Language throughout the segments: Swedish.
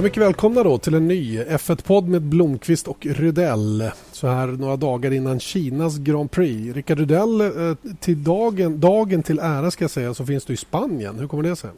Ja, mycket välkomna då till en ny F1-podd med Blomqvist och Rydell. Så här några dagar innan Kinas Grand Prix. Rickard Rydell, eh, till dagen, dagen till ära ska jag säga så finns du i Spanien. Hur kommer det sig?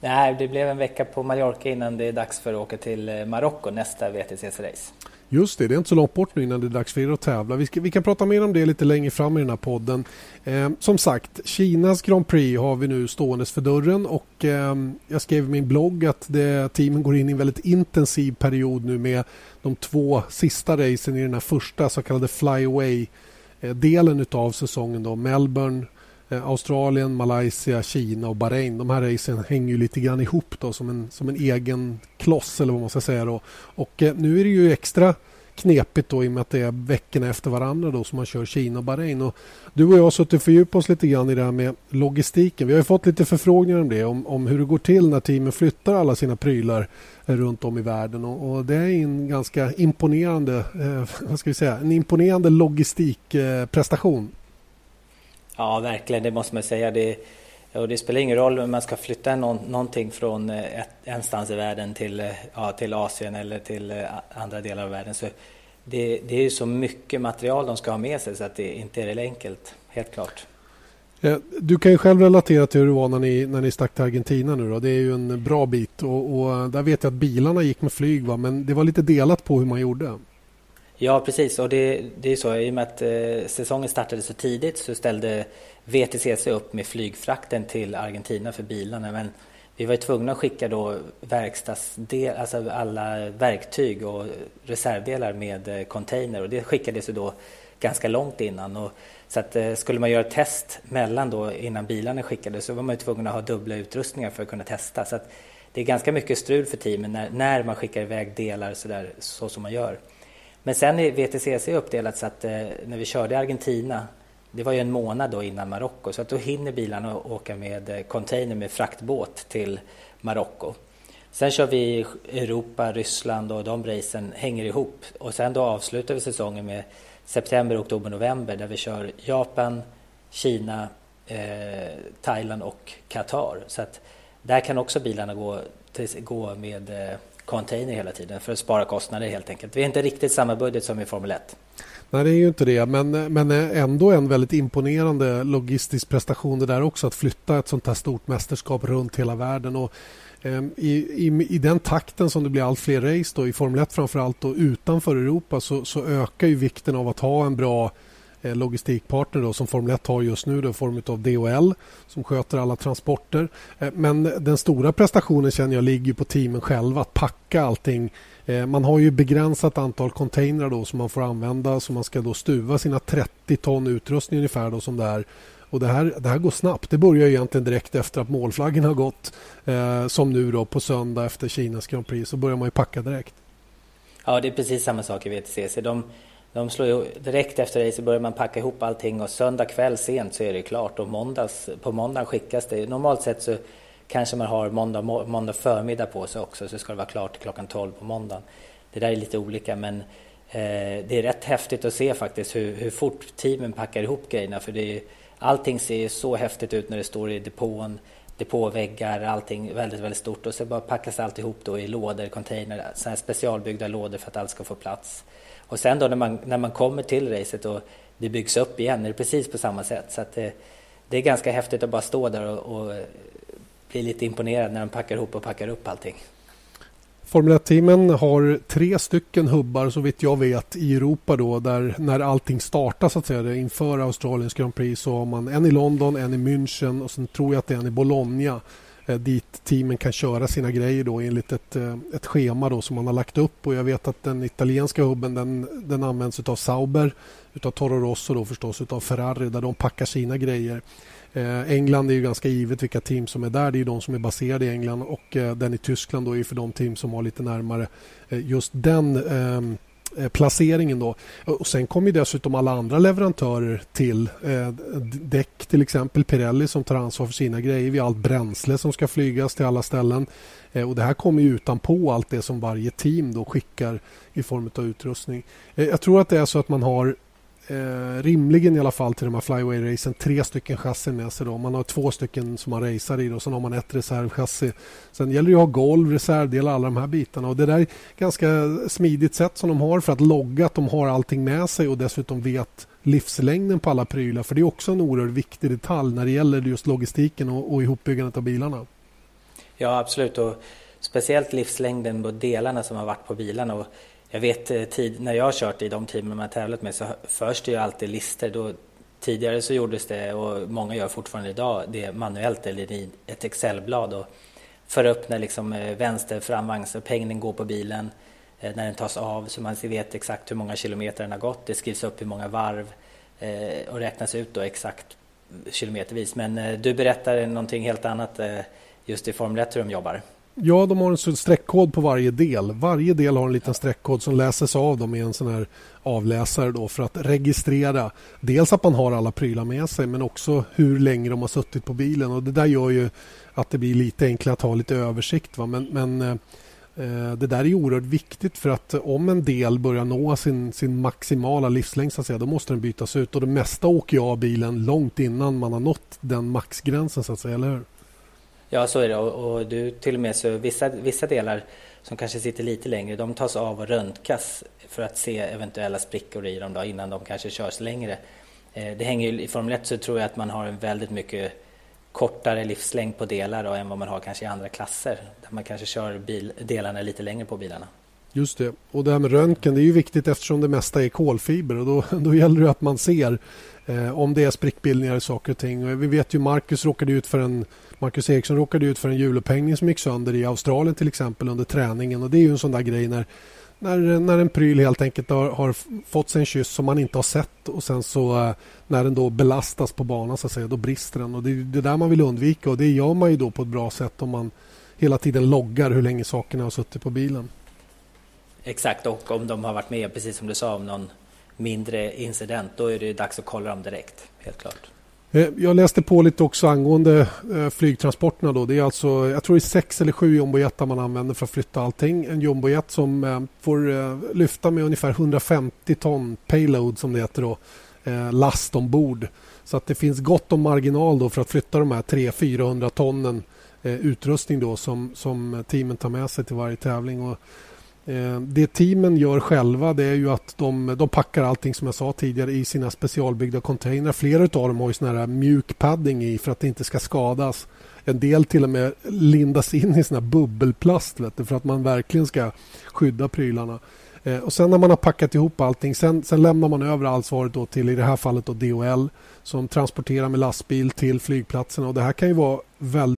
Nej, det blev en vecka på Mallorca innan det är dags för att åka till eh, Marocko nästa WTCC-race. Just det, det är inte så långt bort nu innan det är dags för er att tävla. Vi, ska, vi kan prata mer om det lite längre fram i den här podden. Eh, som sagt, Kinas Grand Prix har vi nu ståendes för dörren och eh, jag skrev i min blogg att det, teamen går in i en väldigt intensiv period nu med de två sista racen i den här första så kallade flyaway-delen eh, av säsongen. Då. Melbourne, eh, Australien, Malaysia, Kina och Bahrain. De här racen hänger ju lite grann ihop då, som, en, som en egen kloss eller vad man ska säga. Då. Och eh, nu är det ju extra knepigt då i och med att det är veckorna efter varandra då som man kör Kina och Bahrain. Och du och jag har suttit och fördjupat oss lite grann i det här med logistiken. Vi har fått lite förfrågningar om det, om, om hur det går till när teamen flyttar alla sina prylar eh, runt om i världen. Och, och det är en ganska imponerande, eh, vad ska vi säga, en imponerande logistikprestation. Eh, ja, verkligen, det måste man säga. Det, och det spelar ingen roll om man ska flytta någon, någonting från eh, ett, en stans i världen till, eh, ja, till Asien eller till eh, andra delar av världen. Så det, det är ju så mycket material de ska ha med sig så att det inte är enkelt, helt klart. Du kan ju själv relatera till hur det var när ni, när ni stack till Argentina nu då. Det är ju en bra bit och, och där vet jag att bilarna gick med flyg va? men det var lite delat på hur man gjorde. Ja precis och det, det är så i och med att eh, säsongen startade så tidigt så ställde VTCC upp med flygfrakten till Argentina för bilarna men vi var tvungna att skicka då verkstadsdel, alltså alla verktyg och reservdelar med eh, container och det skickades ju då ganska långt innan. Och, så att eh, skulle man göra test mellan då innan bilarna skickades så var man ju tvungen att ha dubbla utrustningar för att kunna testa. Så att det är ganska mycket strul för teamen när, när man skickar iväg delar så, där, så som man gör. Men sen är VTCC uppdelat så att eh, när vi körde i Argentina, det var ju en månad då innan Marocko, så att då hinner bilarna åka med eh, container med fraktbåt till Marocko. Sen kör vi Europa, Ryssland och de racen hänger ihop. Och sen då avslutar vi säsongen med september, oktober, november där vi kör Japan, Kina, eh, Thailand och Qatar. Så att där kan också bilarna gå, till, gå med eh, container hela tiden för att spara kostnader helt enkelt. Vi har inte riktigt samma budget som i Formel 1. Nej, det är ju inte det, men, men ändå en väldigt imponerande logistisk prestation det där också att flytta ett sånt här stort mästerskap runt hela världen. Och, eh, i, i, I den takten som det blir allt fler race då, i Formel 1 framförallt och utanför Europa så, så ökar ju vikten av att ha en bra Eh, logistikpartner då, som Formel 1 har just nu, i form av DHL som sköter alla transporter. Eh, men den stora prestationen känner jag ligger på teamen själva, att packa allting. Eh, man har ju begränsat antal containrar då som man får använda så man ska då stuva sina 30 ton utrustning ungefär då som det är. Och det här, det här går snabbt. Det börjar egentligen direkt efter att målflaggen har gått. Eh, som nu då på söndag efter Kinas Grand Prix så börjar man ju packa direkt. Ja, det är precis samma sak i WTCC. De, de slår ju, direkt efter dig så börjar man packa ihop allting och söndag kväll sent så är det klart och måndags, på måndag skickas det. Normalt sett så kanske man har måndag, måndag förmiddag på sig också så ska det vara klart klockan 12 på måndagen. Det där är lite olika men eh, det är rätt häftigt att se faktiskt hur, hur fort teamen packar ihop grejerna för det är, allting ser så häftigt ut när det står i depån depåväggar, allting väldigt, väldigt stort och så bara packas allt ihop då i lådor, container, specialbyggda lådor för att allt ska få plats. Och sen då när man, när man kommer till racet och det byggs upp igen är det precis på samma sätt. Så att det, det är ganska häftigt att bara stå där och, och eh, bli lite imponerad när de packar ihop och packar upp allting. Formel 1-teamen har tre stycken hubbar så vitt jag vet i Europa då där när allting startar så att säga inför Australiens Grand Prix så har man en i London, en i München och sen tror jag att det är en i Bologna Eh, dit teamen kan köra sina grejer då enligt ett, eh, ett schema då som man har lagt upp. Och jag vet att den italienska hubben den, den används av Sauber, utav Toro Rosso då förstås, utav Ferrari där de packar sina grejer. Eh, England är ju ganska givet vilka team som är där. Det är de som är baserade i England och eh, den i Tyskland då är för de team som har lite närmare eh, just den Eh, Eh, placeringen. Då. Och sen kommer dessutom alla andra leverantörer till. Eh, däck till exempel, Pirelli som tar ansvar för sina grejer. Vi har allt bränsle som ska flygas till alla ställen. Eh, och Det här kommer utanpå allt det som varje team då skickar i form av utrustning. Eh, jag tror att det är så att man har eh, rimligen i alla fall till de här flyway-racen tre stycken chassin med sig. Då. Man har två stycken som man racear i och sen har man ett reservchassi. Sen gäller det att ha golv, reservdelar, alla de här bitarna. Och det där är ganska smidigt sätt som de har för att logga att de har allting med sig och dessutom vet livslängden på alla prylar. För det är också en oerhört viktig detalj när det gäller just logistiken och, och ihopbyggandet av bilarna. Ja, absolut. Och speciellt livslängden på delarna som har varit på bilarna. Och jag vet eh, tid, när jag har kört i de teamen man tävlat med så förs det ju alltid lister. Då, tidigare så gjordes det, och många gör fortfarande idag, det manuellt eller i ett Excelblad. Och för upp när liksom eh, framvagn, vänster framvagnsupphängning går på bilen, eh, när den tas av så man vet exakt hur många kilometer den har gått. Det skrivs upp hur många varv och räknas ut då exakt kilometervis. Men du berättar någonting helt annat just i Formel 1 hur de jobbar. Ja, de har en streckkod på varje del. Varje del har en liten streckkod som läses av dem i en sån här avläsare då för att registrera dels att man har alla prylar med sig men också hur länge de har suttit på bilen. Och Det där gör ju att det blir lite enklare att ha lite översikt. Va? Men, men eh, det där är oerhört viktigt för att om en del börjar nå sin, sin maximala livslängd så att säga, då måste den bytas ut. Och Det mesta åker ju av bilen långt innan man har nått den maxgränsen, så att säga, eller hur? Ja, så är det. Och, och du, till och med så vissa, vissa delar som kanske sitter lite längre, de tas av och röntgas för att se eventuella sprickor i dem då, innan de kanske körs längre. Eh, det hänger ju, I Formel 1 så tror jag att man har en väldigt mycket kortare livslängd på delar då, än vad man har kanske i andra klasser. Där man kanske kör bil, delarna lite längre på bilarna. Just det. Och det här med röntgen det är ju viktigt eftersom det mesta är kolfiber och då, då gäller det att man ser eh, om det är sprickbildningar i saker och ting. Och vi vet ju Marcus råkade ut för en Marcus Eriksson råkade ut för en hjulupphängning som gick sönder i Australien till exempel under träningen och det är ju en sån där grej när när, när en pryl helt enkelt har, har fått sig en kyss som man inte har sett och sen så eh, när den då belastas på banan så att säga, då brister den. Och det är det där man vill undvika och det gör man ju då på ett bra sätt om man hela tiden loggar hur länge sakerna har suttit på bilen. Exakt, och om de har varit med, precis som du sa, om någon mindre incident, då är det dags att kolla dem direkt, helt klart. Eh, jag läste på lite också angående eh, flygtransporterna. Då. Det är alltså, jag tror det är sex eller sju jumbojetar man använder för att flytta allting. En jumbojet som eh, får lyfta med ungefär 150 ton payload som det heter då, last ombord. Så att det finns gott om marginal då för att flytta de här 300-400 tonnen utrustning då som, som teamen tar med sig till varje tävling. Och Eh, det teamen gör själva det är ju att de, de packar allting som jag sa tidigare i sina specialbyggda containrar. Flera av dem har ju sån här mjuk padding i för att det inte ska skadas. En del till och med lindas in i sån här bubbelplast vet du, för att man verkligen ska skydda prylarna. Eh, och sen när man har packat ihop allting sen, sen lämnar man över ansvaret då till i det här fallet då DHL som transporterar med lastbil till flygplatserna och det här kan ju vara väldigt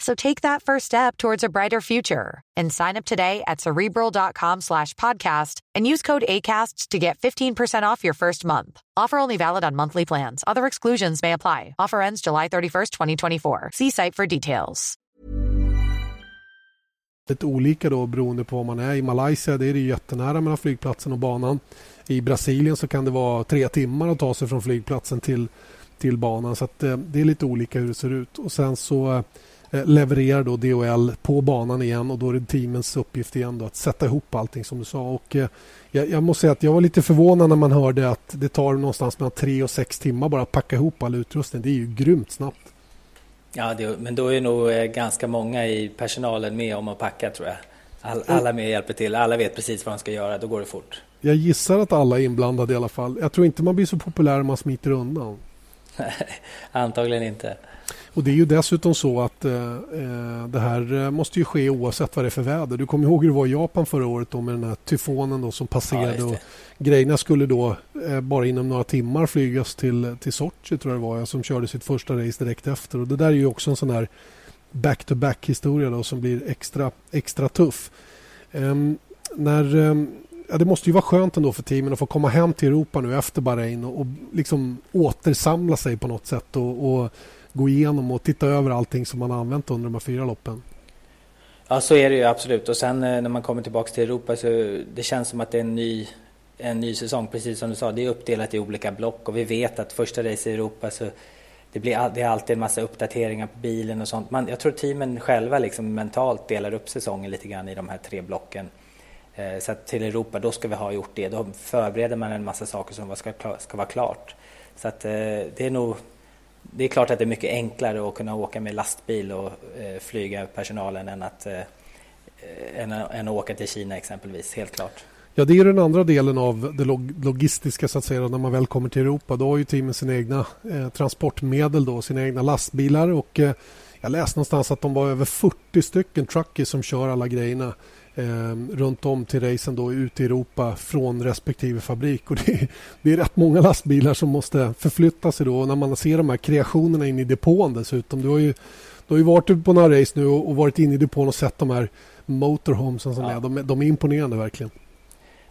So take that first step towards a brighter future and sign up today at cerebral.com slash podcast and use code ACasts to get 15% off your first month. Offer only valid on monthly plans. Other exclusions may apply. Offer ends July 31st, 2024. See site for details. Lite olika då beroende på var man är. I Malaysia det är det jättenära mellan flygplatsen och banan. I Brasilien så kan det vara tre timmar att ta sig från flygplatsen till, till banan. Så att, eh, det är lite olika hur det ser ut. Och sen så eh, levererar då DHL på banan igen och då är det teamens uppgift igen då att sätta ihop allting som du sa. Och, eh, jag, jag, måste säga att jag var lite förvånad när man hörde att det tar någonstans mellan tre och sex timmar bara att packa ihop all utrustning. Det är ju grymt snabbt. Ja, det, men då är nog eh, ganska många i personalen med om att packa tror jag. All, alla med hjälper till, alla vet precis vad de ska göra, då går det fort. Jag gissar att alla är inblandade i alla fall. Jag tror inte man blir så populär om man smiter undan. Antagligen inte. Och Det är ju dessutom så att eh, eh, det här eh, måste ju ske oavsett vad det är för väder. Du kommer ihåg hur det var i Japan förra året då med den här tyfonen då som passerade. Ja, och grejerna skulle då eh, bara inom några timmar flygas till, till Sochi tror jag det var, som körde sitt första race direkt efter. Och Det där är ju också en sån här back-to-back historia då, som blir extra, extra tuff. Um, när, um, ja, det måste ju vara skönt ändå för teamen att få komma hem till Europa nu efter Bahrain och, och liksom återsamla sig på något sätt och, och gå igenom och titta över allting som man har använt under de här fyra loppen. Ja, så är det ju absolut. Och sen eh, när man kommer tillbaka till Europa så det känns som att det är en ny, en ny säsong. Precis som du sa, det är uppdelat i olika block och vi vet att första race i Europa så det, blir, det är alltid en massa uppdateringar på bilen och sånt. Man, jag tror teamen själva liksom mentalt delar upp säsongen lite grann i de här tre blocken. Eh, så att till Europa, då ska vi ha gjort det. Då förbereder man en massa saker som ska, ska vara klart. Så att eh, det är nog det är klart att det är mycket enklare att kunna åka med lastbil och eh, flyga personalen än att, än, än att åka till Kina exempelvis, helt klart. Ja, det är den andra delen av det logistiska så att säga när man väl kommer till Europa. Då har ju teamen sina egna eh, transportmedel, då, sina egna lastbilar och eh, jag läste någonstans att de var över 40 stycken truckies som kör alla grejerna eh, runt om till racen då ute i Europa från respektive fabrik. Och det, är, det är rätt många lastbilar som måste förflytta sig då och när man ser de här kreationerna in i depån dessutom. Du har ju, du har ju varit på några race nu och, och varit inne i depån och sett de här motorhomesen som ja. är. De, de är imponerande verkligen.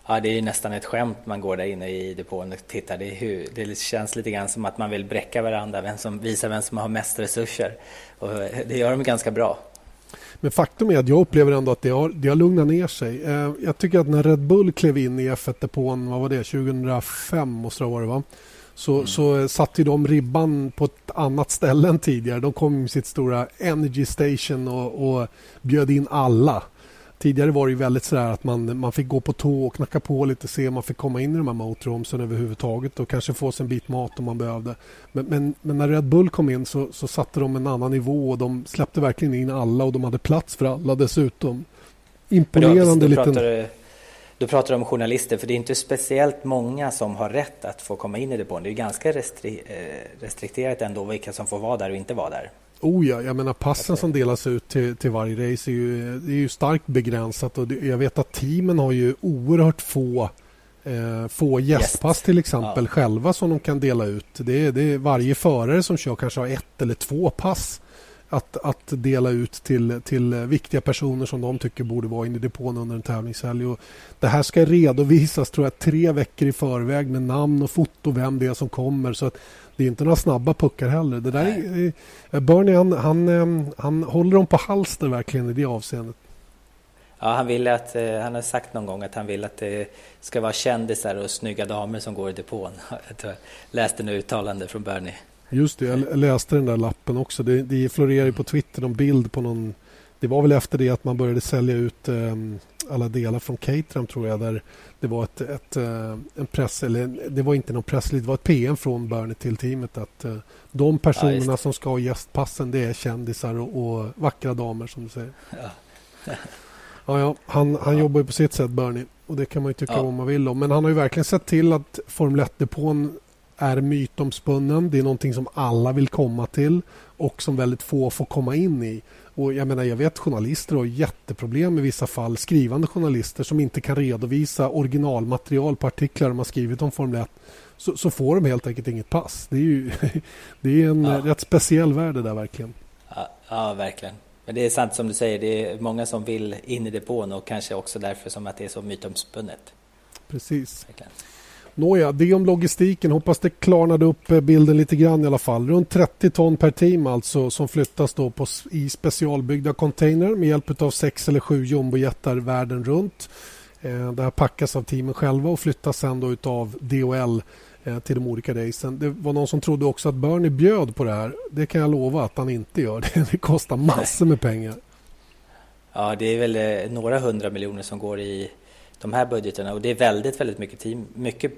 Ja, det är nästan ett skämt man går där inne i depån och tittar. Det, hur, det känns lite grann som att man vill bräcka varandra, vem som visar vem som har mest resurser. Och det gör de ganska bra. Men faktum är att jag upplever ändå att det har, det har lugnat ner sig. Eh, jag tycker att när Red Bull klev in i F1-depån, vad var det, 2005 måste det ha varit va? Så, mm. så satte de ribban på ett annat ställe än tidigare. De kom med sitt stora Energy Station och, och bjöd in alla. Tidigare var det väldigt så att man, man fick gå på tå och knacka på lite se om man fick komma in i de här motorhomesen överhuvudtaget och kanske få sig en bit mat om man behövde. Men, men, men, när Red Bull kom in så, så satte de en annan nivå och de släppte verkligen in alla och de hade plats för alla dessutom. Imponerande då, då liten... Pratar, du pratar om journalister, för det är inte speciellt många som har rätt att få komma in i depån. Det är ganska restri eh, restrikterat ändå vilka som får vara där och inte vara där. Oh ja, jag menar passen som delas ut till, till varje race är ju, det är ju starkt begränsat och det, jag vet att teamen har ju oerhört få eh, få gästpass yes. till exempel ja. själva som de kan dela ut. Det är, det är varje förare som kör kanske har ett eller två pass att, att dela ut till, till viktiga personer som de tycker borde vara inne i depån under en tävlingshelg. Och det här ska redovisas tror jag tre veckor i förväg med namn och foto vem det är som kommer. Så att det är inte några snabba puckar heller. Det där är, Bernie han, han, han håller dem på halster verkligen i det avseendet. Ja, han, vill att, eh, han har sagt någon gång att han vill att det ska vara kändisar och snygga damer som går i depån. Jag läste nu uttalande från Bernie. Just det, jag läste den där lappen också. Det, det florerar ju på Twitter någon bild på någon... Det var väl efter det att man började sälja ut um, alla delar från Caterham tror jag. Där det var ett, ett, uh, en press, eller det var inte någon press, det var ett PM från Bernie till teamet att uh, de personerna ja, som ska ha gästpassen det är kändisar och, och vackra damer som du säger. Ja. ja, ja, han, han ja. jobbar ju på sitt sätt Bernie och det kan man ju tycka vad man vill om. Men han har ju verkligen sett till att Formel 1-depån är mytomspunnen. Det är någonting som alla vill komma till och som väldigt få får komma in i. Och jag menar, jag vet journalister har jätteproblem i vissa fall, skrivande journalister som inte kan redovisa originalmaterial på artiklar de har skrivit om Formel 1. Så, så får de helt enkelt inget pass. Det är ju det är en ja. rätt speciell värld det där verkligen. Ja, ja, verkligen. Men det är sant som du säger, det är många som vill in i depån och kanske också därför som att det är så mytomspunnet. Precis. Verkligen. Nåja, det om logistiken. Hoppas det klarnade upp eh, bilden lite grann i alla fall. Runt 30 ton per team alltså som flyttas då på, i specialbyggda container med hjälp av sex eller sju jumbojättar världen runt. Eh, det här packas av teamen själva och flyttas sen då utav DHL eh, till de olika racen. Det var någon som trodde också att Bernie bjöd på det här. Det kan jag lova att han inte gör. Det kostar massor med pengar. Ja, det är väl eh, några hundra miljoner som går i de här budgeterna och det är väldigt, väldigt mycket, team, mycket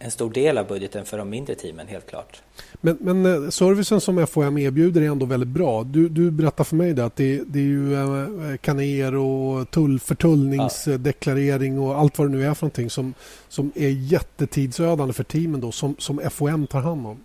en stor del av budgeten för de mindre teamen, helt klart. Men, men eh, servicen som FHM erbjuder är ändå väldigt bra. Du, du berättar för mig att det, det är ju eh, eh, kaner och tull, förtullningsdeklarering och allt vad det nu är för någonting som, som är jättetidsödande för teamen då, som, som FHM tar hand om.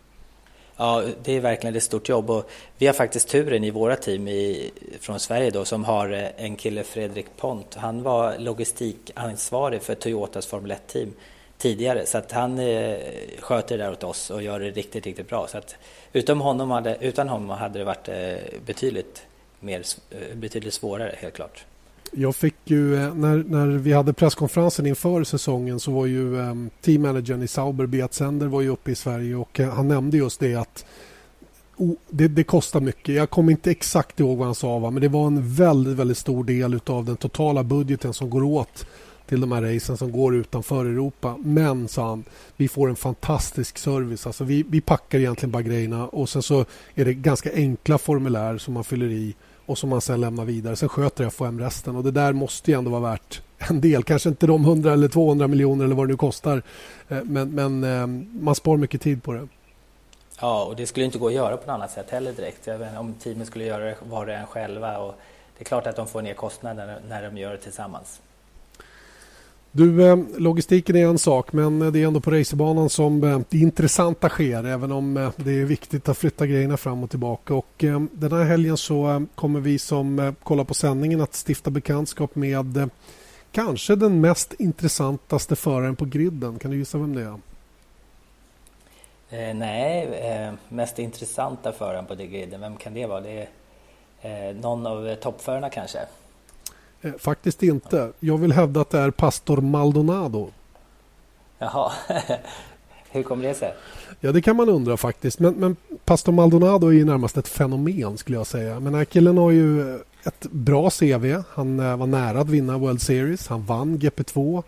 Ja, det är verkligen ett stort jobb och vi har faktiskt turen i våra team i, från Sverige då som har eh, en kille, Fredrik Pont. Han var logistikansvarig för Toyotas Formel 1-team tidigare så att han eh, sköter det där åt oss och gör det riktigt, riktigt bra. Så att utan honom hade, utan honom hade det varit eh, betydligt, mer, eh, betydligt svårare helt klart. Jag fick ju, eh, när, när vi hade presskonferensen inför säsongen så var ju um, teammanagern i Sauber, Beat Sender, var ju uppe i Sverige och eh, han nämnde just det att oh, det, det, kostar mycket. Jag kommer inte exakt ihåg vad han sa va? men det var en väldigt, väldigt stor del av den totala budgeten som går åt till de här racen som går utanför Europa. Men, sa han, vi får en fantastisk service. Alltså vi, vi packar egentligen bara grejerna och sen så är det ganska enkla formulär som man fyller i och som man sen lämnar vidare. Sen sköter FHM resten och det där måste ju ändå vara värt en del. Kanske inte de 100 eller 200 miljoner eller vad det nu kostar. Eh, men, men eh, man spar mycket tid på det. Ja, och det skulle inte gå att göra på något annat sätt heller direkt. Inte, om teamen skulle göra det var och en själva. Och det är klart att de får ner kostnaderna när de gör det tillsammans. Du, eh, logistiken är en sak men eh, det är ändå på racerbanan som eh, det intressanta sker även om det är viktigt att flytta grejerna fram och tillbaka. Och den här helgen så kommer vi som kollar på sändningen att stifta bekantskap med kanske den mest intressantaste föraren på griden. Kan du gissa vem det är? Eh, nej, eh, mest intressanta föraren på griden, vem kan det vara? Det är eh, någon av toppförarna kanske? Eh, faktiskt inte. Jag vill hävda att det är pastor Maldonado. Jaha, hur kommer det sig? Ja, det kan man undra faktiskt. Men, men pastor Maldonado är ju närmast ett fenomen skulle jag säga. Men den här killen har ju ett bra CV. Han eh, var nära att vinna World Series. Han vann GP2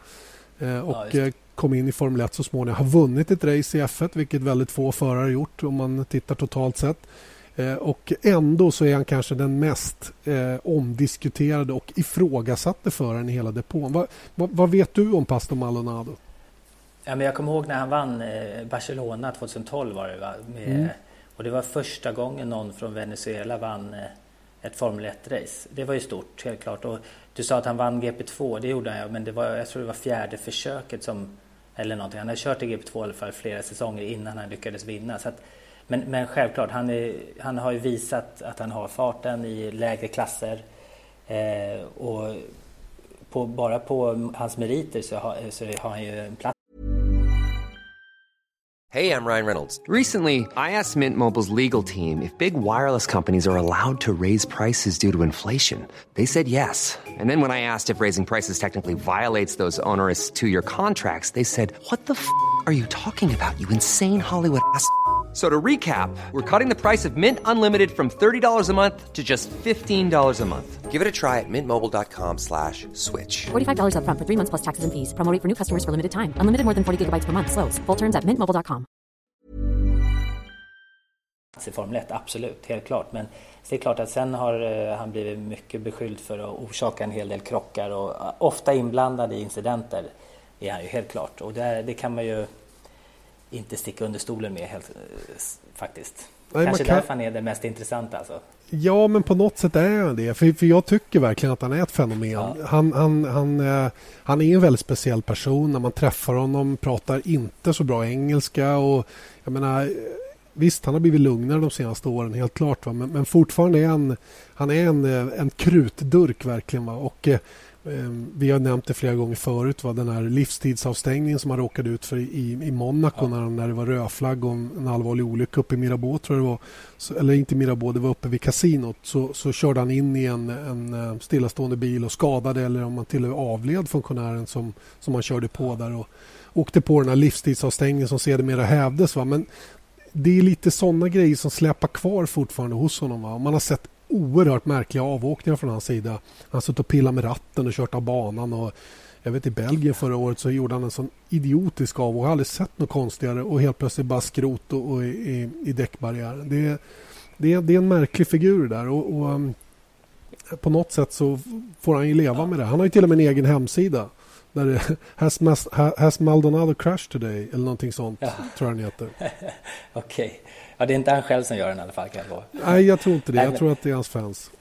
eh, och ja, kom in i Formel 1 så småningom. Har vunnit ett race i F1, vilket väldigt få förare gjort om man tittar totalt sett. Eh, och ändå så är han kanske den mest eh, omdiskuterade och ifrågasatte föraren i hela depån. Va, va, vad vet du om Pastor Maldonado? Ja, men jag kommer ihåg när han vann eh, Barcelona 2012 var det va? Med, mm. Och det var första gången någon från Venezuela vann eh, ett Formel 1-race. Det var ju stort, helt klart. Och du sa att han vann GP2, det gjorde han men det var, jag tror det var fjärde försöket som... Eller någonting. Han har kört i GP2 i alla fall flera säsonger innan han lyckades vinna. Så att, men, men självklart, han, är, han har ju visat att han har farten i lägre klasser. Eh, och på, bara på hans meriter så har, så har han ju en plats. Hej, jag Ryan Reynolds. Recently, I asked Mint Mobiles legal team if big wireless companies are allowed to raise prices due to inflation. They said yes. And then when I asked if raising prices technically violates those onerous two-year contracts, they said, what the f*** are you talking about, you insane Hollywood ass?" So to recap, we're cutting the price of Mint Unlimited from $30 a month to just $15 a month. Give it a try at mintmobile.com slash switch. $45 up front for three months plus taxes and fees. Promoting for new customers for limited time. Unlimited more than 40 gigabytes per month. Slows. Full terms at mintmobile.com. I Formel 1, absolut, helt klart. Men det är klart att sen har uh, han blivit mycket beskylld för att orsaka en hel del krockar och uh, ofta inblandad i incidenter är han ju helt klart. Och det, det kan man ju inte sticka under stolen med helt, eh, faktiskt. Nej, Kanske kan... därför han är den mest intressanta alltså. Ja, men på något sätt är han det. För, för jag tycker verkligen att han är ett fenomen. Ja. Han, han, han, eh, han är en väldigt speciell person. När man träffar honom pratar inte så bra engelska. Och, jag menar, visst, han har blivit lugnare de senaste åren, helt klart. Va? Men, men fortfarande är han, han är en, eh, en krutdurk verkligen. Va? Och, vi har nämnt det flera gånger förut, va? den här livstidsavstängningen som han råkade ut för i, i Monaco ja. när, när det var rödflagg och en allvarlig olycka uppe i Mirabeau, tror jag det var. Så, eller inte Mirabeau, det var uppe vid kasinot. Så, så körde han in i en, en eh, stillastående bil och skadade eller om man till och med avled funktionären som, som han körde på där. Och åkte på den här livstidsavstängningen som sedermera hävdes. Va? Men det är lite sådana grejer som släpar kvar fortfarande hos honom. Va? Man har sett oerhört märkliga avåkningar från hans sida. Han har suttit och pillat med ratten och kört av banan. Och jag vet i Belgien förra året så gjorde han en sån idiotisk avåkning. Jag har aldrig sett något konstigare och helt plötsligt bara skrot och, och i, i däckbarriären. Det, det, det är en märklig figur där och, och um, på något sätt så får han ju leva med det. Han har ju till och med en egen hemsida. Där det, has, has Maldonado crashed today? Eller någonting sånt, ja. tror jag den heter. Okej. Okay. Ja, det är inte han själv som gör den i alla fall kan jag Nej, jag tror inte det. Jag tror att det är hans fans.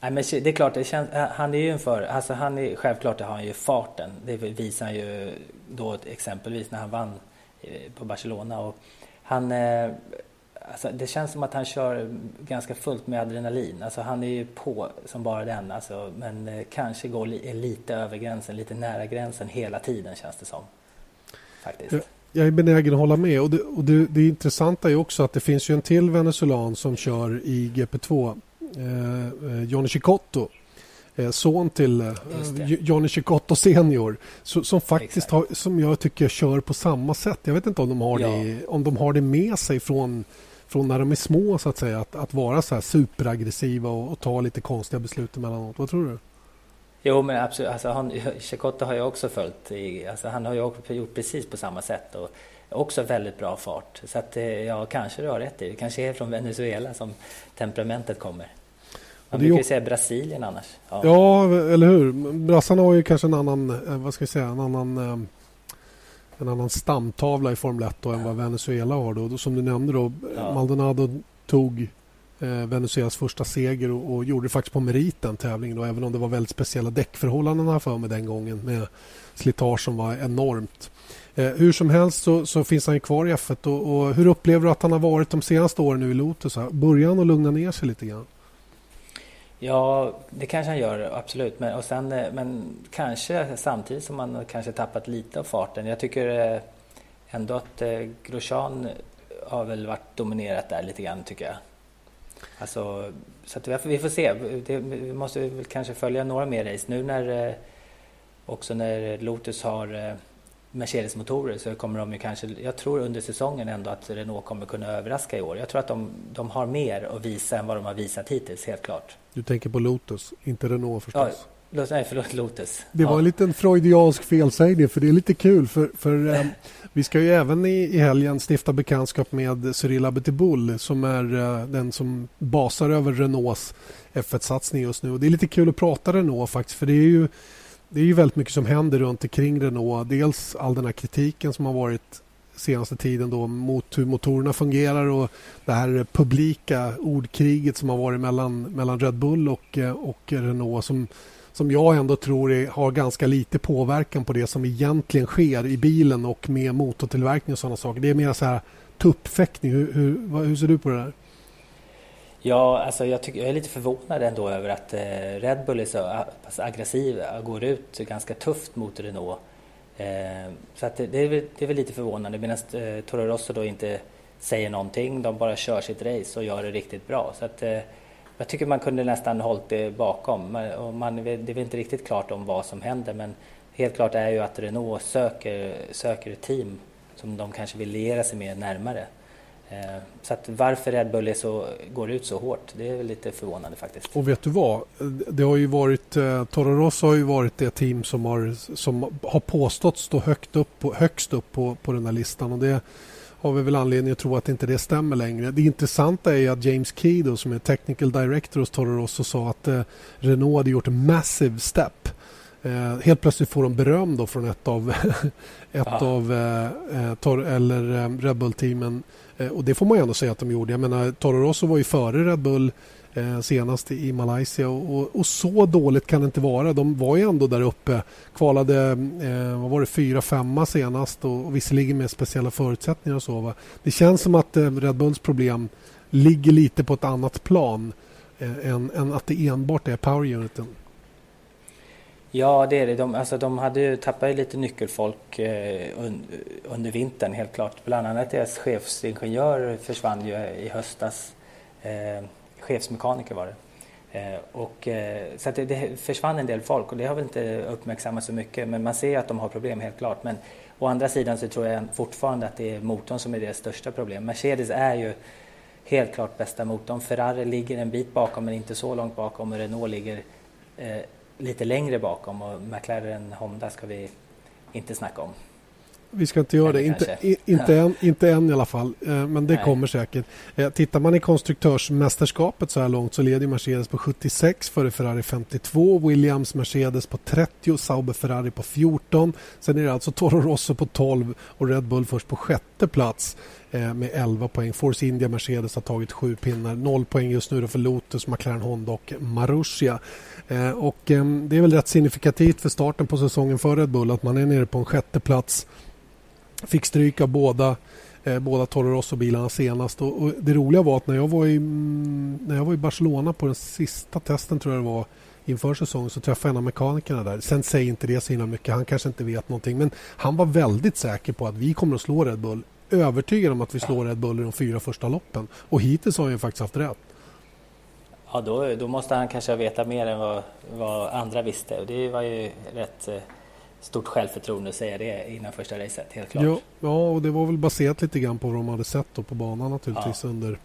Nej, men det är klart, det känns, han är ju en för, alltså han är, självklart har han ju farten. Det visar han ju då exempelvis när han vann eh, på Barcelona. Och han, eh, alltså, det känns som att han kör ganska fullt med adrenalin. Alltså, han är ju på som bara den. Alltså, men eh, kanske går li lite över gränsen, lite nära gränsen hela tiden känns det som. Faktiskt. Jag, jag är benägen att hålla med. Och, det, och det, det intressanta är också att det finns ju en till venezuelan som kör i GP2. Eh, eh, Johnny Chicotto Eh, son till eh, Johnny Chicotto senior som faktiskt har, som jag tycker kör på samma sätt. Jag vet inte om de har, ja. det, om de har det med sig från, från när de är små så att säga. Att, att vara så här superaggressiva och, och ta lite konstiga beslut emellanåt. Vad tror du? Jo, men absolut. Alltså, han, Chicotto har jag också följt. I, alltså, han har ju gjort precis på samma sätt. Och också väldigt bra fart. Så att, eh, ja, kanske du har rätt i det. kanske är från Venezuela som temperamentet kommer. Man brukar ju säga Brasilien annars. Ja. ja, eller hur. Brassarna har ju kanske en annan, eh, vad ska jag säga, en annan eh, en annan stamtavla i Formel 1 då än vad Venezuela har. Då. Som du nämnde då, ja. Maldonado tog eh, Venezuelas första seger och, och, gjorde det faktiskt på merit den tävlingen. Då, även om det var väldigt speciella däckförhållanden för mig den gången med slitage som var enormt. Eh, hur som helst så, så, finns han kvar i F1 och, och, hur upplever du att han har varit de senaste åren nu i Lotus? Börjar han att lugna ner sig lite grann? Ja, det kanske han gör, absolut. Men, och sen, eh, men kanske samtidigt som han kanske tappat lite av farten. Jag tycker eh, ändå att eh, Grosjean har väl varit dominerat där lite grann, tycker jag. Alltså, så att vi får se. Det, vi måste väl kanske följa några mer race nu när också när Lotus har Mercedes-motorer så kommer de ju kanske, jag tror under säsongen ändå att Renault kommer kunna överraska i år. Jag tror att de, de har mer att visa än vad de har visat hittills, helt klart. Du tänker på Lotus, inte Renault förstås? Ja, nej, förlåt, Lotus. Det var ja. en liten freudiansk felsägning, för det är lite kul. För, för eh, vi ska ju även i, i helgen stifta bekantskap med Cyril Abiteboul som är eh, den som basar över Renaults F1-satsning just nu. Och det är lite kul att prata Renault faktiskt, för det är ju det är ju väldigt mycket som händer runt omkring Renault. Dels all den här kritiken som har varit senaste tiden då mot hur motorerna fungerar och det här publika ordkriget som har varit mellan, mellan Red Bull och, eh, och Renault som, som jag ändå tror är, har ganska lite påverkan på det som egentligen sker i bilen och med motortillverkning och sådana saker. Det är mer så här tuppfäktning. Hur, hur, hur ser du på det där? Ja, alltså jag, tycker, jag är lite förvånad ändå över att eh, Red Bull är så pass aggressiva och går ut ganska tufft mot Renault. Eh, så att det, det, är väl, det är väl lite förvånande medan eh, Toro Rosso då inte säger någonting. De bara kör sitt race och gör det riktigt bra. Så att, eh, jag tycker man kunde nästan hållit det bakom. Man, och man, det är väl inte riktigt klart om vad som händer men helt klart är ju att Renault söker, söker ett team som de kanske vill liera sig med närmare. Eh, så varför Red Bull är så, går ut så hårt, det är lite förvånande faktiskt. Och vet du vad? Det har ju varit, eh, Toro Rosso har ju varit det team som har, som har påstått stå högt upp på, högst upp på, på den här listan. Och det har vi väl anledning att tro att inte det stämmer längre. Det intressanta är att James Key då, som är Technical Director hos Toro Rosso sa att eh, Renault hade gjort en massive step. Eh, helt plötsligt får de beröm då från ett av, ett ja. av eh, eh tor, eller, eh, Red Bull-teamen Eh, och det får man ju ändå säga att de gjorde. Jag menar, Toro Rosso var ju före Red Bull eh, senast i Malaysia och, och, och, så dåligt kan det inte vara. De var ju ändå där uppe. Kvalade, eh, vad var det, fyra, femma senast och, och visserligen med speciella förutsättningar och så. Va? Det känns som att eh, Red Bulls problem ligger lite på ett annat plan eh, än, än att det enbart är power uniten. Ja, det är det. De, alltså, de hade ju tappat lite nyckelfolk eh, under vintern helt klart. Bland annat deras chefsingenjör försvann ju eh, i höstas. Eh, chefsmekaniker var det. Eh, och, eh, så det, det, försvann en del folk och det har väl inte uppmärksammats så mycket. Men man ser att de har problem helt klart. Men å andra sidan så tror jag fortfarande att det är motorn som är deras största problem. Mercedes är ju helt klart bästa motorn. Ferrari ligger en bit bakom men inte så långt bakom och Renault ligger eh, lite längre bakom och McLaren Honda ska vi inte snacka om. Vi ska inte göra det, inte, inte, än, inte än i alla fall, eh, men det Nej. kommer säkert. Eh, tittar man i konstruktörsmästerskapet så här långt så leder Mercedes på 76 före Ferrari 52, Williams Mercedes på 30, Sauber Ferrari på 14. Sen är det alltså Toro Rosso på 12 och Red Bull först på sjätte plats eh, med 11 poäng. Force India Mercedes har tagit sju pinnar, noll poäng just nu för Lotus, McLaren Honda och Marussia. Och det är väl rätt signifikativt för starten på säsongen för Red Bull att man är nere på en sjätte plats Fick stryk av båda eh, båda Toro Rosso-bilarna senast. Och, och, det roliga var att när jag, var i, mm, när jag var i Barcelona på den sista testen tror jag det var inför säsongen så träffade jag en av mekanikerna där. Sen säger inte det så himla mycket. Han kanske inte vet någonting. Men han var väldigt säker på att vi kommer att slå Red Bull. Övertygad om att vi slår Red Bull i de fyra första loppen. Och hittills har han ju faktiskt haft rätt. Ja, då, då måste han kanske veta mer än vad, vad andra visste. Och det var ju rätt eh, stort självförtroende att säga det innan första racet, helt klart. Ja, ja, och det var väl baserat lite grann på vad de hade sett på banan naturligtvis ja. under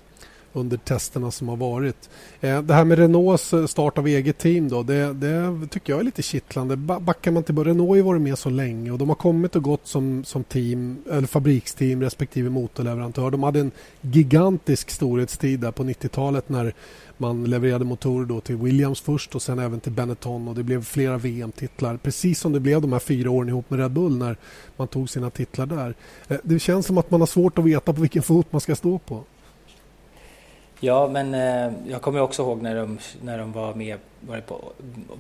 under testerna som har varit. Eh, det här med Renaults eh, start av eget team då, det, det tycker jag är lite kittlande. Backar man tillbaka, Renault har ju varit med så länge och de har kommit och gått som, som team, eller fabriksteam respektive motorleverantör. De hade en gigantisk storhetstid där på 90-talet när man levererade motorer då till Williams först och sen även till Benetton och det blev flera VM-titlar. Precis som det blev de här fyra åren ihop med Red Bull när man tog sina titlar där. Eh, det känns som att man har svårt att veta på vilken fot man ska stå på. Ja, men eh, jag kommer också ihåg när de, när de var med var det på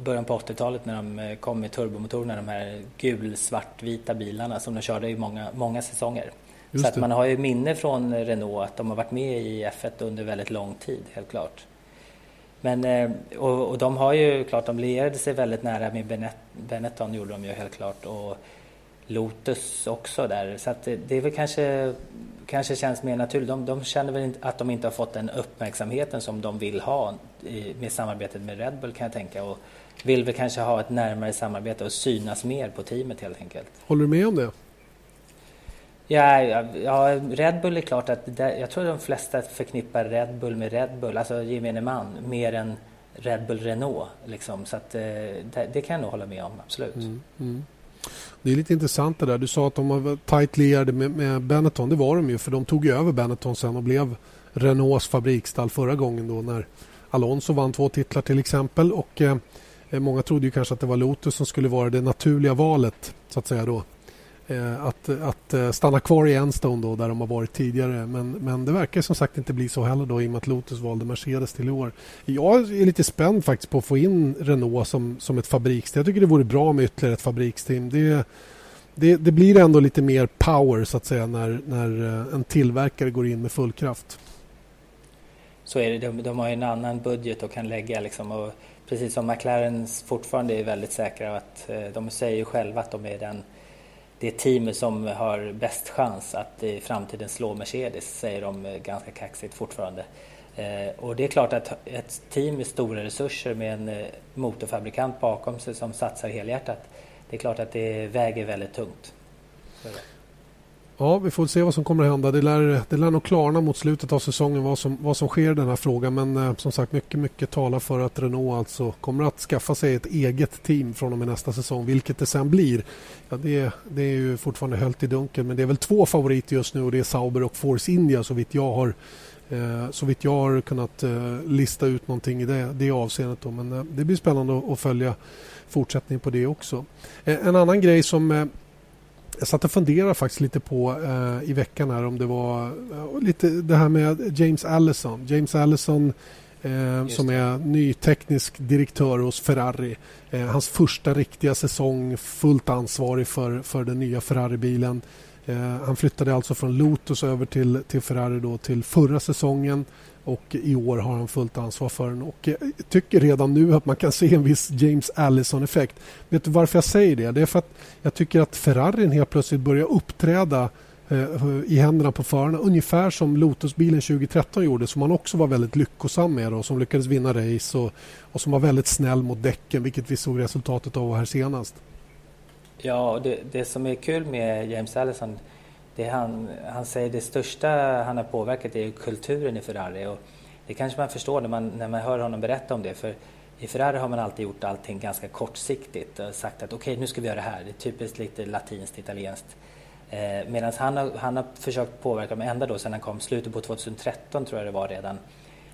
början på 80-talet när de eh, kom med turbomotorerna, de här gul-svartvita bilarna som de körde i många, många säsonger. Just så att man har ju minne från Renault att de har varit med i F1 under väldigt lång tid, helt klart. Men, eh, och, och de har ju klart, de lierade sig väldigt nära med Benetton gjorde de ju helt klart. Och Lotus också där. Så att det, är väl kanske kanske känns mer naturligt. De, de känner väl att de inte har fått den uppmärksamheten som de vill ha i, med samarbetet med Red Bull kan jag tänka och vill väl kanske ha ett närmare samarbete och synas mer på teamet helt enkelt. Håller du med om det? Ja, ja, ja Red Bull är klart att det, jag tror de flesta förknippar Red Bull med Red Bull, alltså gemene man, mer än Red Bull Renault. Liksom. Så att, eh, det, det, kan jag nog hålla med om, absolut. Mm, mm. Det är lite intressant det där. Du sa att de var tajt lierade med, med Benetton. Det var de ju för de tog över Benetton sen och blev Renaults fabriksstall förra gången då när Alonso vann två titlar till exempel. Och eh, eh, Många trodde ju kanske att det var Lotus som skulle vara det naturliga valet så att säga då Eh, att, att eh, stanna kvar i Enstone då, där de har varit tidigare. Men, men det verkar som sagt inte bli så heller då, i och med att Lotus valde Mercedes till i år. Jag är lite spänd faktiskt på att få in Renault som, som ett fabriksteam. Jag tycker det vore bra med ytterligare ett fabriksteam. Det, det, det blir ändå lite mer power så att säga när, när eh, en tillverkare går in med full kraft. Så är det. De, de har en annan budget och kan lägga liksom och precis som McLaren fortfarande är väldigt säkra att de säger själva att de är den det team som har bäst chans att i framtiden slå Mercedes, säger de eh, ganska kaxigt fortfarande. Eh, och det är klart att ett team med stora resurser med en eh, motorfabrikant bakom sig som satsar helhjärtat, det är klart att det väger väldigt tungt. Ja, vi får se vad som kommer att hända. Det lär, det lär nog klarna mot slutet av säsongen vad som, vad som sker i den här frågan. Men eh, som sagt, mycket, mycket talar för att Renault alltså kommer att skaffa sig ett eget team från och med nästa säsong. Vilket det sen blir, ja, det, det är ju fortfarande höljt i dunkel. Men det är väl två favoriter just nu och det är Sauber och Force India så vitt jag har eh, så vitt jag har kunnat eh, lista ut någonting i det, det avseendet. Då. Men eh, det blir spännande att, att följa fortsättning på det också. Eh, en annan grej som eh, jag satt och funderade faktiskt lite på eh, i veckan här om det var eh, lite det här med James Allison. James Allison eh, som är ny teknisk direktör hos Ferrari. Eh, hans första riktiga säsong fullt ansvarig för, för den nya Ferrari-bilen. Eh, han flyttade alltså från Lotus över till, till Ferrari då till förra säsongen och i år har han fullt ansvar för den. Och jag tycker redan nu att man kan se en viss James Allison-effekt. Vet du varför jag säger det? Det är för att jag tycker att Ferrarin helt plötsligt börjar uppträda eh, i händerna på förarna ungefär som Lotusbilen 2013 gjorde som man också var väldigt lyckosam med och som lyckades vinna race och, och som var väldigt snäll mot däcken vilket vi såg resultatet av här senast. Ja, det, det som är kul med James Allison det han, han säger det största han har påverkat är kulturen i Ferrari. Och det kanske man förstår när man, när man hör honom berätta om det. För i Ferrari har man alltid gjort allting ganska kortsiktigt och sagt att okej, okay, nu ska vi göra det här. Det är typiskt lite latinskt, italienskt. Eh, Medan han har, han har försökt påverka dem ända då sedan han kom, slutet på 2013 tror jag det var redan.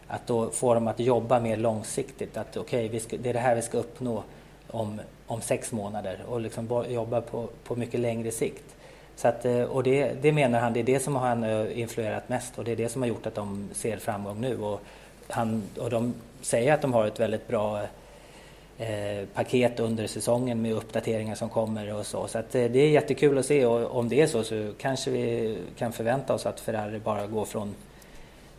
Att då få dem att jobba mer långsiktigt. Att okej, okay, det är det här vi ska uppnå om, om sex månader och liksom jobba på, på mycket längre sikt. Så att, eh, och det, det, menar han, det är det som har han eh, influerat mest och det är det som har gjort att de ser framgång nu. Och, han, och de säger att de har ett väldigt bra eh, paket under säsongen med uppdateringar som kommer och så. Så att, eh, det är jättekul att se och om det är så så kanske vi kan förvänta oss att Ferrari bara går från...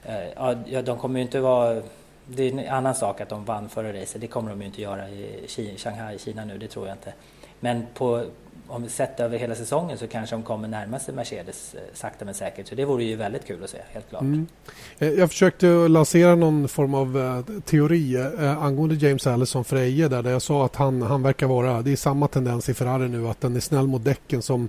Eh, ja, de kommer ju inte vara... Det är en annan sak att de vann förra racet, det kommer de ju inte göra i Shanghai, Kina nu, det tror jag inte. Men på, om vi sett över hela säsongen så kanske de kommer närma sig Mercedes eh, sakta men säkert. Så det vore ju väldigt kul att se, helt klart. Mm. Eh, jag försökte lansera någon form av uh, teori angående James Allison för Eje där, där jag sa att han, han verkar vara, det är samma tendens i Ferrari nu, att den är snäll mot däcken som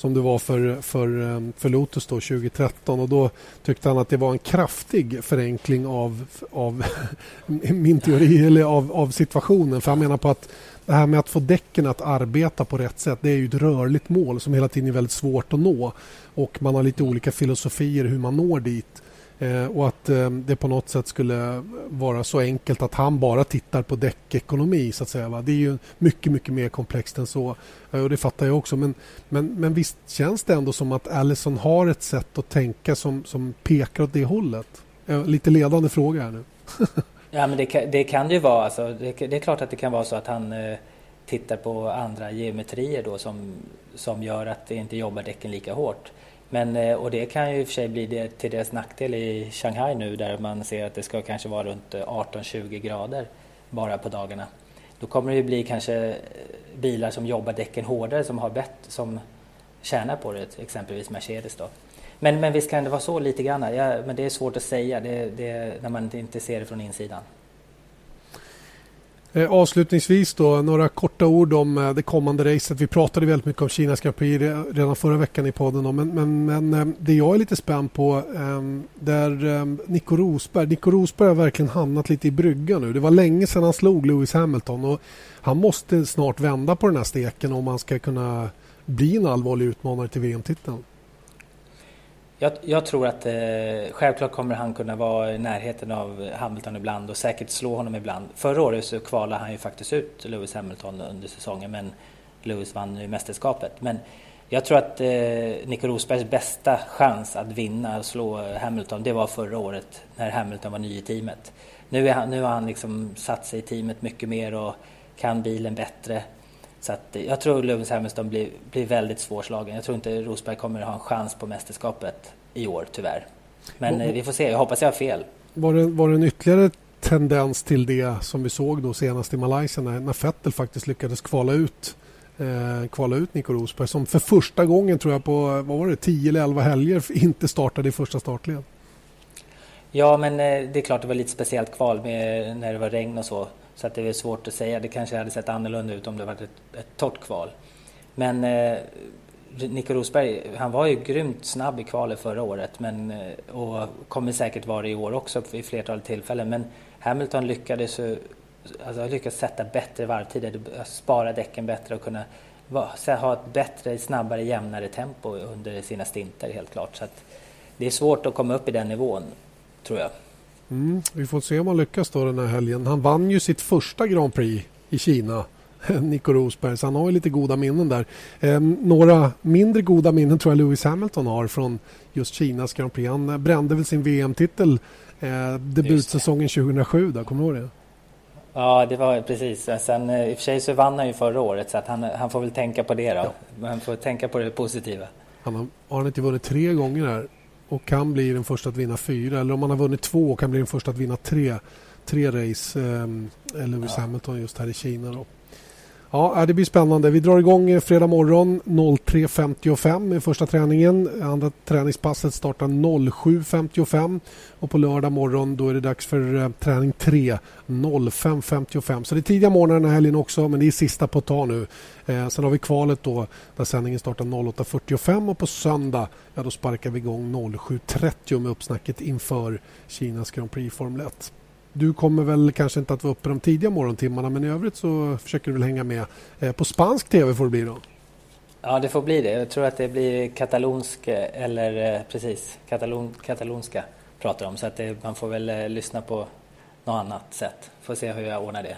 som det var för, för, för Lotus då 2013 och då tyckte han att det var en kraftig förenkling av, av min teori eller av, av situationen. För han menar på att det här med att få däcken att arbeta på rätt sätt det är ju ett rörligt mål som hela tiden är väldigt svårt att nå. Och man har lite olika filosofier hur man når dit. Eh, och att eh, det på något sätt skulle vara så enkelt att han bara tittar på däckekonomi så att säga. Va? Det är ju mycket, mycket mer komplext än så. Eh, och det fattar jag också. Men, men, men visst känns det ändå som att Allison har ett sätt att tänka som, som pekar åt det hållet? Lite ledande fråga här nu. Ja, men det kan det, kan ju vara. Alltså, det, det, är klart att det kan vara så att han eh, tittar på andra geometrier då som, som gör att det inte jobbar däcken lika hårt. Men, eh, och det kan ju i och för sig bli det, till deras nackdel i Shanghai nu där man ser att det ska kanske vara runt eh, 18-20 grader bara på dagarna. Då kommer det ju bli kanske eh, bilar som jobbar däcken hårdare som har bett, som tjänar på det, exempelvis Mercedes då. Men, men visst kan det vara så lite grann. Ja, men det är svårt att säga det, det, när man inte ser det från insidan. Eh, avslutningsvis då, några korta ord om eh, det kommande racet. Vi pratade väldigt mycket om Kinas Grand Prix redan förra veckan i podden. Men, men, men eh, det jag är lite spänd på ehm, där ehm, Nico Rosberg. Nico Rosberg har verkligen hamnat lite i bryggan nu. Det var länge sedan han slog Lewis Hamilton och han måste snart vända på den här steken om han ska kunna bli en allvarlig utmanare till VM-titeln. Jag, jag, tror att eh, självklart kommer han kunna vara i närheten av Hamilton ibland och säkert slå honom ibland. Förra året så kvalade han ju faktiskt ut Lewis Hamilton under säsongen men Lewis vann ju mästerskapet. Men jag tror att eh, Nico Rosbergs bästa chans att vinna och slå Hamilton det var förra året när Hamilton var ny i teamet. Nu, är han, nu har han liksom satt sig i teamet mycket mer och kan bilen bättre. Så att jag tror Lewis Hamilton blir, blir väldigt svårslagen. Jag tror inte Rosberg kommer att ha en chans på mästerskapet i år, tyvärr. Men var, vi får se. Jag hoppas jag har fel. Var det, var det en ytterligare tendens till det som vi såg då senast i Malaysia när, när Vettel faktiskt lyckades kvala ut eh, kvala ut Nico Rosberg som för första gången tror jag på vad var det, 10 eller 11 helger inte startade i första startled. Ja, men eh, det är klart det var lite speciellt kval med, när det var regn och så. Så att det är svårt att säga. Det kanske hade sett annorlunda ut om det varit ett, ett torrt kval. Men eh, Nico Rosberg, han var ju grymt snabb i kvalet förra året men, eh, och kommer säkert vara det i år också i flertalet tillfällen. Men Hamilton lyckades, alltså, lyckades sätta bättre varvtider, spara däcken bättre och kunna ha ett bättre, snabbare, jämnare tempo under sina stinter helt klart. Så det är svårt att komma upp i den nivån, tror jag. Mm, vi får se om han lyckas då den här helgen. Han vann ju sitt första Grand Prix i Kina. Nico Rosberg, så han har ju lite goda minnen där. Eh, några mindre goda minnen tror jag Lewis Hamilton har från just Kinas Grand Prix. Han eh, brände väl sin VM-titel eh, debutsäsongen 2007. Där, kommer du ihåg det? Ja, det var precis. Sen, eh, I och för sig så vann han ju förra året så att han, han får väl tänka på det då. Ja. Han får tänka på det positiva. Han har, har han inte vunnit tre gånger här och kan bli den första att vinna fyra. Eller om han har vunnit två och kan bli den första att vinna tre, tre race. Eh, Lewis ja. Hamilton just här i Kina. Då. Ja, äh, det blir spännande. Vi drar igång eh, fredag morgon 03.55 med första träningen. Andra träningspasset startar 07.55 och på lördag morgon då är det dags för eh, träning 3 05.55. Så det är tidiga morgnar den här helgen också men det är sista på ett tag nu. Eh, sen har vi kvalet då där sändningen startar 08.45 och på söndag ja, då sparkar vi igång 07.30 med uppsnacket inför Kinas Grand Prix Formel 1. Du kommer väl kanske inte att vara uppe de tidiga morgontimmarna men i övrigt så försöker du väl hänga med. Eh, på spansk tv får det bli då? Ja, det får bli det. Jag tror att det blir katalonsk eh, eller eh, precis katalon, katalonska pratar om så att det, man får väl lyssna på något annat sätt. Får se hur jag ordnar det.